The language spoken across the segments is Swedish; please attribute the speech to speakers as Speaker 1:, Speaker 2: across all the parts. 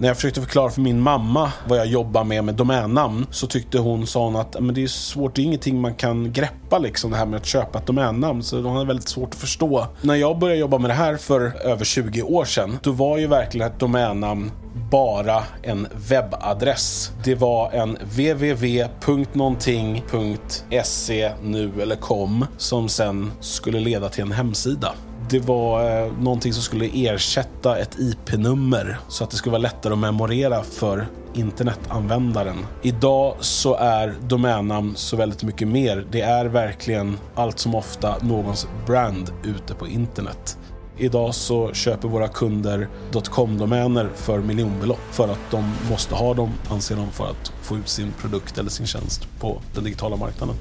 Speaker 1: När jag försökte förklara för min mamma vad jag jobbar med med domännamn så tyckte hon sa hon att men det är svårt, det är ingenting man kan greppa liksom det här med att köpa ett domännamn. Så hon hade väldigt svårt att förstå. När jag började jobba med det här för över 20 år sedan, då var ju verkligen ett domännamn bara en webbadress. Det var en www.någonting.se nu eller kom som sen skulle leda till en hemsida det var eh, någonting som skulle ersätta ett IP-nummer så att det skulle vara lättare att memorera för internetanvändaren. Idag så är domännamn så väldigt mycket mer. Det är verkligen allt som ofta någons brand ute på internet. Idag så köper våra kunder .com-domäner för miljonbelopp för att de måste ha dem, anser de, för att få ut sin produkt eller sin tjänst på den digitala marknaden.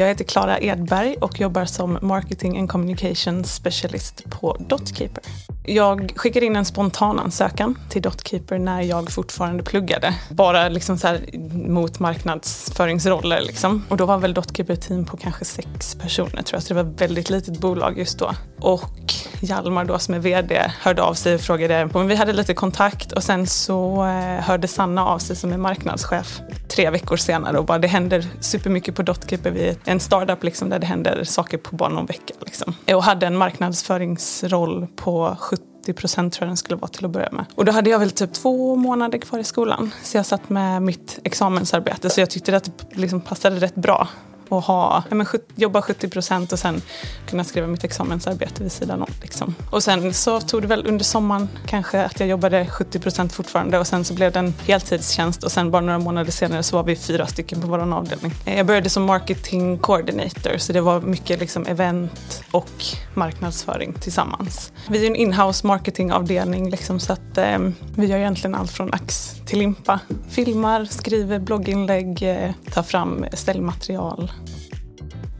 Speaker 2: Jag heter Klara Edberg och jobbar som Marketing and Communication Specialist på Dotkeeper. Jag skickade in en spontan ansökan till Dotkeeper när jag fortfarande pluggade. Bara liksom så mot marknadsföringsroller. Liksom. Och då var väl Dotkeeper ett team på kanske sex personer tror jag, så det var ett väldigt litet bolag just då. Och Hjalmar då som är VD hörde av sig och frågade. Men vi hade lite kontakt och sen så eh, hörde Sanna av sig som är marknadschef tre veckor senare och bara det händer supermycket på Dotkeeper. Vi är en startup liksom där det händer saker på bara någon vecka. Liksom. Och hade en marknadsföringsroll på 70 procent tror jag den skulle vara till att börja med. Och då hade jag väl typ två månader kvar i skolan. Så jag satt med mitt examensarbete så jag tyckte att det liksom passade rätt bra och ha, ja, men, jobba 70 procent och sen kunna skriva mitt examensarbete vid sidan om. Liksom. Och sen så tog det väl under sommaren kanske att jag jobbade 70 procent fortfarande och sen så blev det en heltidstjänst och sen bara några månader senare så var vi fyra stycken på vår avdelning. Eh, jag började som marketing coordinator så det var mycket liksom event och marknadsföring tillsammans. Vi är en inhouse marketingavdelning liksom, så att eh, vi gör egentligen allt från ax till limpa. Filmar, skriver blogginlägg, eh, tar fram ställmaterial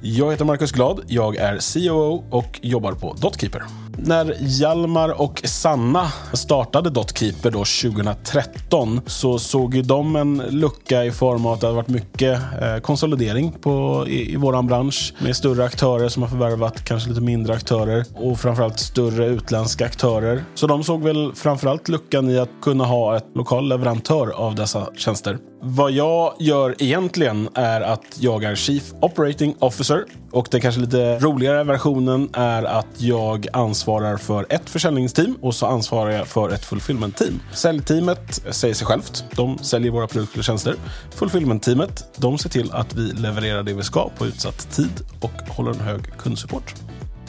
Speaker 1: jag heter Marcus Glad, jag är COO och jobbar på Dotkeeper. När Hjalmar och Sanna startade Dotkeeper då 2013 så såg ju de en lucka i form av att det hade varit mycket eh, konsolidering på, i, i våran bransch med större aktörer som har förvärvat kanske lite mindre aktörer och framförallt större utländska aktörer. Så de såg väl framförallt luckan i att kunna ha ett lokal leverantör av dessa tjänster. Vad jag gör egentligen är att jag är Chief Operating Officer och den kanske lite roligare versionen är att jag ansvarar för ett försäljningsteam och så ansvarar jag för ett fulfillment-team. Säljteamet säger sig självt. De säljer våra produkter och tjänster. Fulfillment-teamet, de ser till att vi levererar det vi ska på utsatt tid och håller en hög kundsupport.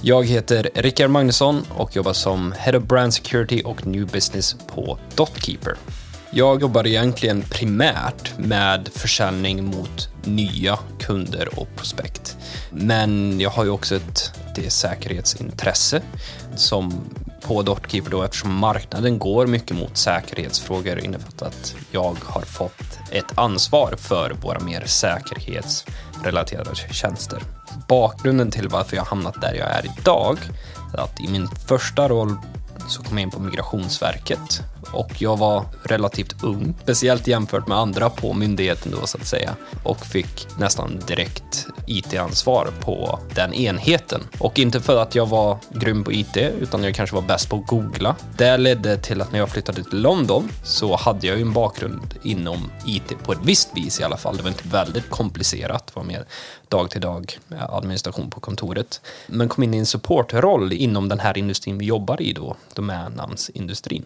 Speaker 3: Jag heter Rickard Magnusson och jobbar som Head of Brand Security och New Business på Dotkeeper. Jag jobbar egentligen primärt med försäljning mot nya kunder och prospekt. Men jag har ju också ett det säkerhetsintresse som på Dotkeeper då eftersom marknaden går mycket mot säkerhetsfrågor innefattat jag har fått ett ansvar för våra mer säkerhetsrelaterade tjänster. Bakgrunden till varför jag hamnat där jag är idag är att i min första roll så kom jag in på Migrationsverket och jag var relativt ung, speciellt jämfört med andra på myndigheten då så att säga och fick nästan direkt IT-ansvar på den enheten. Och inte för att jag var grym på IT utan jag kanske var bäst på att googla. Det ledde till att när jag flyttade till London så hade jag ju en bakgrund inom IT på ett visst vis i alla fall. Det var inte väldigt komplicerat, det var mer dag till dag administration på kontoret. Men kom in i en supportroll inom den här industrin vi jobbar i då, domännamnsindustrin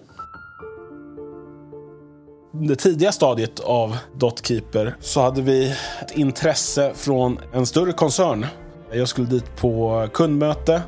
Speaker 1: det tidiga stadiet av Dotkeeper så hade vi ett intresse från en större koncern. Jag skulle dit på kundmöte.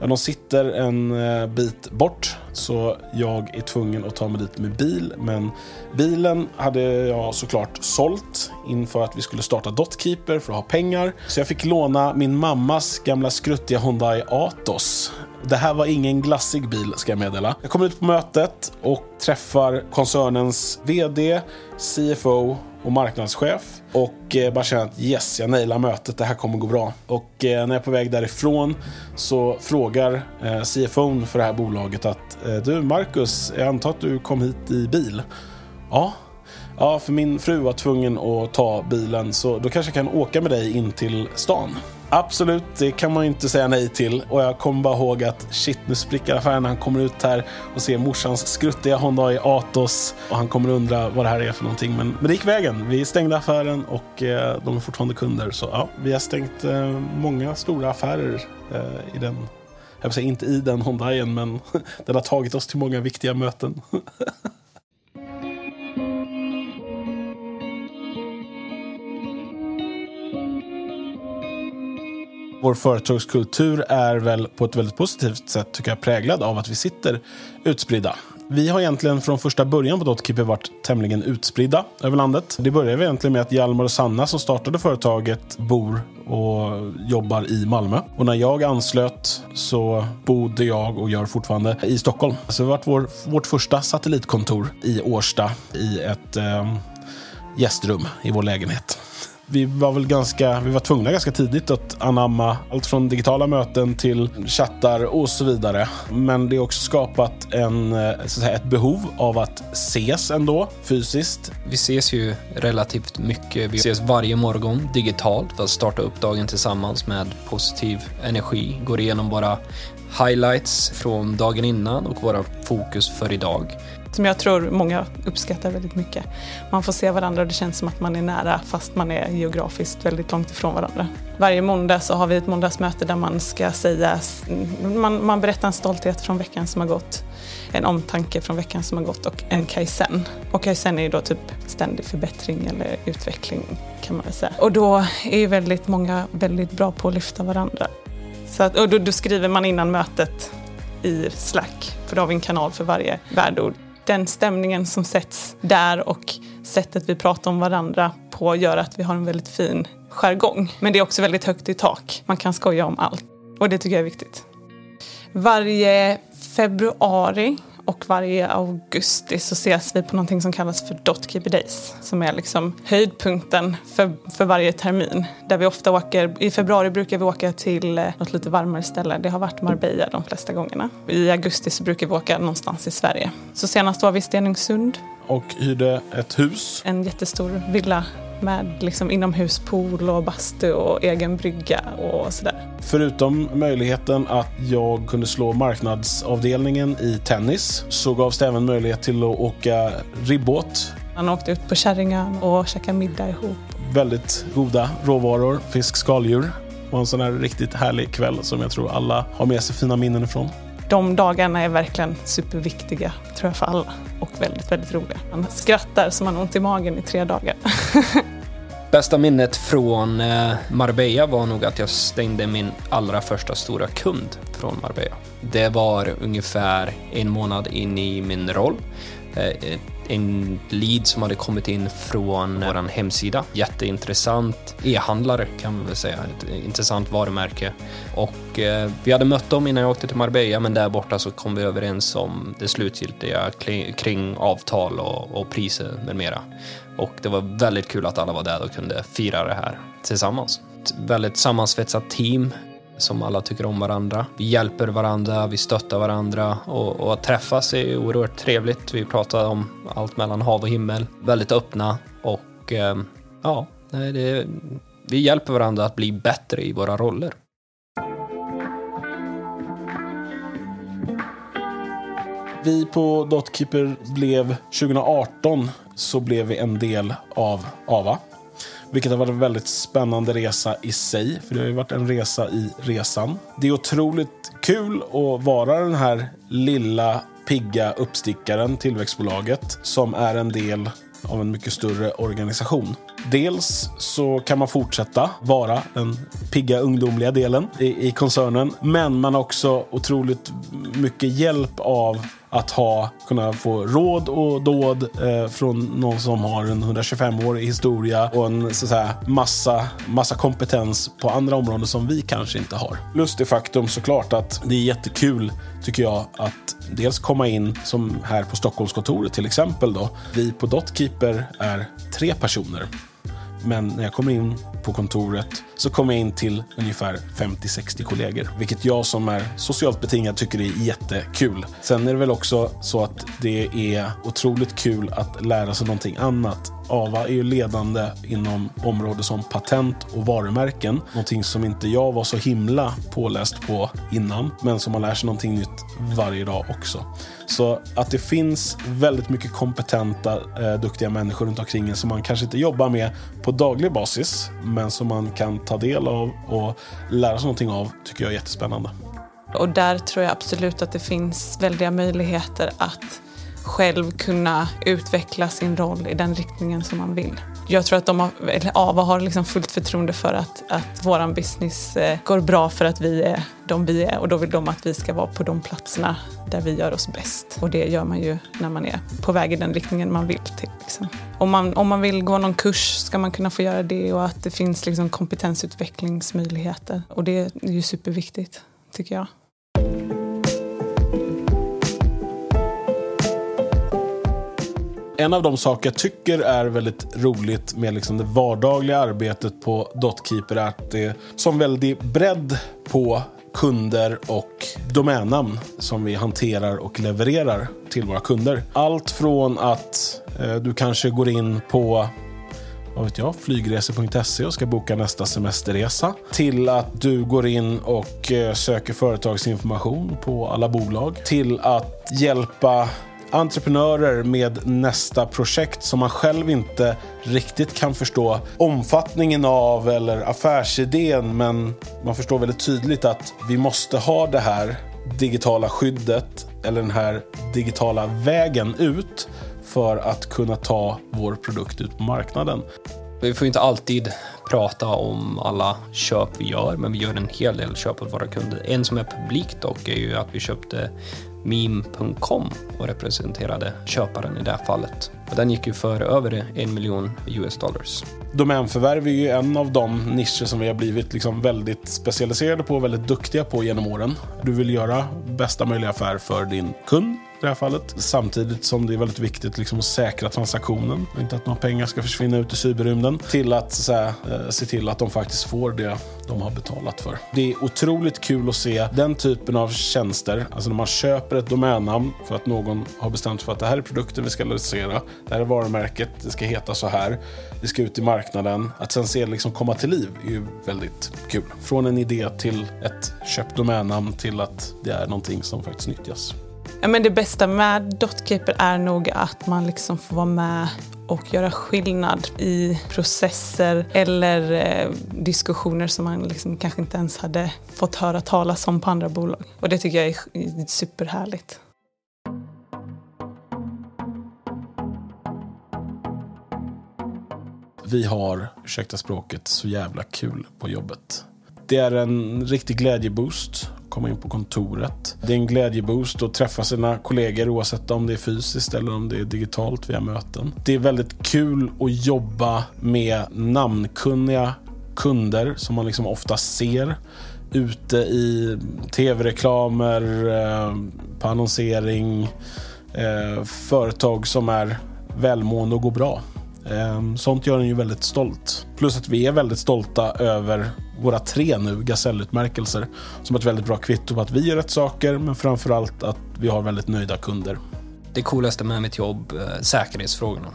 Speaker 1: de sitter en eh, bit bort så jag är tvungen att ta mig dit med bil. Men bilen hade jag såklart sålt inför att vi skulle starta Dotkeeper för att ha pengar. Så jag fick låna min mammas gamla skruttiga Hyundai Atos det här var ingen glassig bil ska jag meddela. Jag kommer ut på mötet och träffar koncernens VD, CFO och marknadschef. Och eh, bara känner att yes, jag nailar mötet, det här kommer gå bra. Och eh, när jag är på väg därifrån så frågar eh, CFOn CFO för det här bolaget att du Marcus, jag antar att du kom hit i bil? Ja. ja, för min fru var tvungen att ta bilen så då kanske jag kan åka med dig in till stan. Absolut, det kan man ju inte säga nej till. Och jag kommer bara ihåg att shit, nu spricker affären när han kommer ut här och ser morsans skruttiga Hyundai Atos. Och han kommer undra vad det här är för någonting. Men, men det gick vägen. Vi stängde affären och eh, de är fortfarande kunder. Så ja, vi har stängt eh, många stora affärer eh, i den jag vill säga inte i den Hyundaien, men den har tagit oss till många viktiga möten. Vår företagskultur är väl på ett väldigt positivt sätt tycker jag präglad av att vi sitter utspridda. Vi har egentligen från första början på Dotkeeper varit tämligen utspridda över landet. Det började egentligen med att Hjalmar och Sanna som startade företaget bor och jobbar i Malmö. Och när jag anslöt så bodde jag och gör fortfarande i Stockholm. Så det har varit vår, vårt första satellitkontor i Årsta i ett eh, gästrum i vår lägenhet vi var väl ganska, vi var tvungna ganska tidigt att anamma allt från digitala möten till chattar och så vidare. Men det har också skapat en, eh, så att säga, ett behov av att ses ändå fysiskt.
Speaker 3: Vi ses ju relativt mycket. Vi ses varje morgon digitalt för att starta upp dagen tillsammans med positiv energi. Går igenom våra highlights från dagen innan och våra fokus för idag
Speaker 2: som jag tror många uppskattar väldigt mycket. Man får se varandra och det känns som att man är nära fast man är geografiskt väldigt långt ifrån varandra. Varje måndag så har vi ett måndagsmöte där man ska säga, man, man berättar en stolthet från veckan som har gått, en omtanke från veckan som har gått och en kaizen. Och kaizen är ju då typ ständig förbättring eller utveckling kan man väl säga. Och då är ju väldigt många väldigt bra på att lyfta varandra. Så att, och då, då skriver man innan mötet i Slack, för då har vi en kanal för varje värdeord den stämningen som sätts där och sättet vi pratar om varandra på gör att vi har en väldigt fin jargong. Men det är också väldigt högt i tak. Man kan skoja om allt och det tycker jag är viktigt. Varje februari och varje augusti så ses vi på någonting som kallas för Dotkeeper Days som är liksom höjdpunkten för, för varje termin. Där vi ofta åker, I februari brukar vi åka till eh, något lite varmare ställe. Det har varit Marbella de flesta gångerna. I augusti så brukar vi åka någonstans i Sverige. Så senast var vi i Stenungsund.
Speaker 1: Och hyrde ett hus.
Speaker 2: En jättestor villa med liksom inomhuspool och bastu och egen brygga och sådär.
Speaker 1: Förutom möjligheten att jag kunde slå marknadsavdelningen i tennis så gavs det även möjlighet till att åka ribbåt.
Speaker 2: Man åkte ut på Kärringön och käkade middag ihop.
Speaker 1: Väldigt goda råvaror, fisk, skaldjur. Det var en sån här riktigt härlig kväll som jag tror alla har med sig fina minnen ifrån.
Speaker 2: De dagarna är verkligen superviktiga, tror jag, för alla. Och väldigt, väldigt roliga. Man skrattar så man har ont i magen i tre dagar.
Speaker 3: Bästa minnet från eh, Marbella var nog att jag stängde min allra första stora kund från Marbella. Det var ungefär en månad in i min roll. Eh, eh, en lead som hade kommit in från vår hemsida. Jätteintressant e-handlare kan man väl säga, ett intressant varumärke. Och eh, vi hade mött dem innan jag åkte till Marbella men där borta så kom vi överens om det slutgiltiga kring avtal och, och priser med mera. Och det var väldigt kul att alla var där och kunde fira det här tillsammans. Ett väldigt sammansvetsat team som alla tycker om varandra. Vi hjälper varandra, vi stöttar varandra och, och att träffas är oerhört trevligt. Vi pratar om allt mellan hav och himmel, väldigt öppna och eh, ja, det, vi hjälper varandra att bli bättre i våra roller.
Speaker 1: Vi på Dotkeeper blev 2018 så blev vi en del av AVA. Vilket har varit en väldigt spännande resa i sig. För det har ju varit en resa i resan. Det är otroligt kul att vara den här lilla pigga uppstickaren, tillväxtbolaget, som är en del av en mycket större organisation. Dels så kan man fortsätta vara den pigga ungdomliga delen i, i koncernen, men man har också otroligt mycket hjälp av att ha, kunna få råd och dåd eh, från någon som har en 125-årig historia och en så att säga, massa, massa kompetens på andra områden som vi kanske inte har. Plus det faktum såklart att det är jättekul, tycker jag, att dels komma in som här på Stockholmskontoret till exempel. Då. Vi på Dotkeeper är tre personer men när jag kommer in på kontoret så kommer jag in till ungefär 50-60 kollegor. Vilket jag som är socialt betingad tycker är jättekul. Sen är det väl också så att det är otroligt kul att lära sig någonting annat. Ava är ju ledande inom områden som patent och varumärken. Någonting som inte jag var så himla påläst på innan, men som man lär sig någonting nytt varje dag också. Så att det finns väldigt mycket kompetenta, eh, duktiga människor runt omkring en som man kanske inte jobbar med på daglig basis, men som man kan ta del av och lära sig någonting av, tycker jag är jättespännande.
Speaker 2: Och där tror jag absolut att det finns väldiga möjligheter att själv kunna utveckla sin roll i den riktningen som man vill. Jag tror att de har, eller Ava har liksom fullt förtroende för att, att vår business eh, går bra för att vi är de vi är och då vill de att vi ska vara på de platserna där vi gör oss bäst. Och det gör man ju när man är på väg i den riktningen man vill till. Liksom. Om, man, om man vill gå någon kurs ska man kunna få göra det och att det finns liksom kompetensutvecklingsmöjligheter. Och det är ju superviktigt, tycker jag.
Speaker 1: En av de saker jag tycker är väldigt roligt med liksom det vardagliga arbetet på Dotkeeper är att det är som väldigt bredd på kunder och domännamn som vi hanterar och levererar till våra kunder. Allt från att eh, du kanske går in på vad vet jag, flygresor.se och ska boka nästa semesterresa. Till att du går in och eh, söker företagsinformation på alla bolag. Till att hjälpa entreprenörer med nästa projekt som man själv inte riktigt kan förstå omfattningen av eller affärsidén. Men man förstår väldigt tydligt att vi måste ha det här digitala skyddet eller den här digitala vägen ut för att kunna ta vår produkt ut på marknaden.
Speaker 3: Vi får inte alltid prata om alla köp vi gör, men vi gör en hel del köp åt våra kunder. En som är publikt dock är ju att vi köpte meme.com och representerade köparen i det här fallet. Och den gick ju för över en miljon US dollars.
Speaker 1: Domänförvärv är ju en av de nischer som vi har blivit liksom väldigt specialiserade på och väldigt duktiga på genom åren. Du vill göra bästa möjliga affär för din kund i det här fallet. Samtidigt som det är väldigt viktigt liksom att säkra transaktionen. Inte att några pengar ska försvinna ut i cyberrymden. Till att så här, eh, se till att de faktiskt får det de har betalat för. Det är otroligt kul att se den typen av tjänster. Alltså när man köper ett domännamn för att någon har bestämt för att det här är produkten vi ska lansera. Det här är varumärket, det ska heta så här. Det ska ut i marknaden. Att sen se det liksom komma till liv är ju väldigt kul. Från en idé till ett köpt domännamn till att det är någonting som faktiskt nyttjas.
Speaker 2: Ja, men det bästa med DotCaper är nog att man liksom får vara med och göra skillnad i processer eller eh, diskussioner som man liksom kanske inte ens hade fått höra talas om på andra bolag. Och det tycker jag är superhärligt.
Speaker 1: Vi har, ursäkta språket, så jävla kul på jobbet. Det är en riktig glädjeboost att komma in på kontoret. Det är en glädjeboost att träffa sina kollegor oavsett om det är fysiskt eller om det är digitalt via möten. Det är väldigt kul att jobba med namnkunniga kunder som man liksom ofta ser ute i tv-reklamer, eh, på annonsering, eh, företag som är välmående och går bra. Ehm, sånt gör en ju väldigt stolt. Plus att vi är väldigt stolta över våra tre nu Gasellutmärkelser som ett väldigt bra kvitto på att vi gör rätt saker men framförallt att vi har väldigt nöjda kunder.
Speaker 3: Det coolaste med mitt jobb, eh, säkerhetsfrågorna.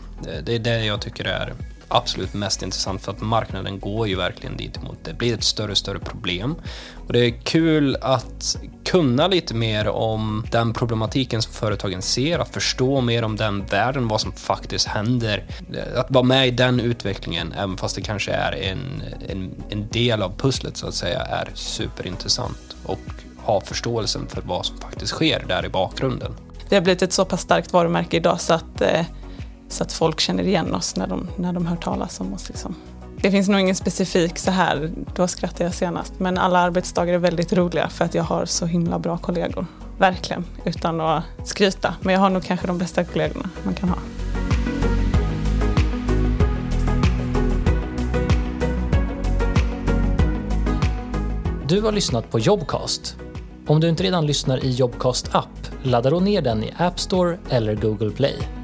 Speaker 3: Det är det jag tycker är absolut mest intressant för att marknaden går ju verkligen dit mot. Det blir ett större och större problem. Och det är kul att kunna lite mer om den problematiken som företagen ser, att förstå mer om den världen, vad som faktiskt händer. Att vara med i den utvecklingen, även fast det kanske är en, en, en del av pusslet så att säga, är superintressant. Och ha förståelsen för vad som faktiskt sker där i bakgrunden.
Speaker 2: Det har blivit ett så pass starkt varumärke idag så att eh så att folk känner igen oss när de, när de hör talas om oss. Liksom. Det finns nog ingen specifik så här, då skrattar jag senast. Men alla arbetsdagar är väldigt roliga för att jag har så himla bra kollegor. Verkligen, utan att skryta. Men jag har nog kanske de bästa kollegorna man kan ha.
Speaker 4: Du har lyssnat på Jobcast. Om du inte redan lyssnar i Jobcast app, ladda då ner den i App Store eller Google Play.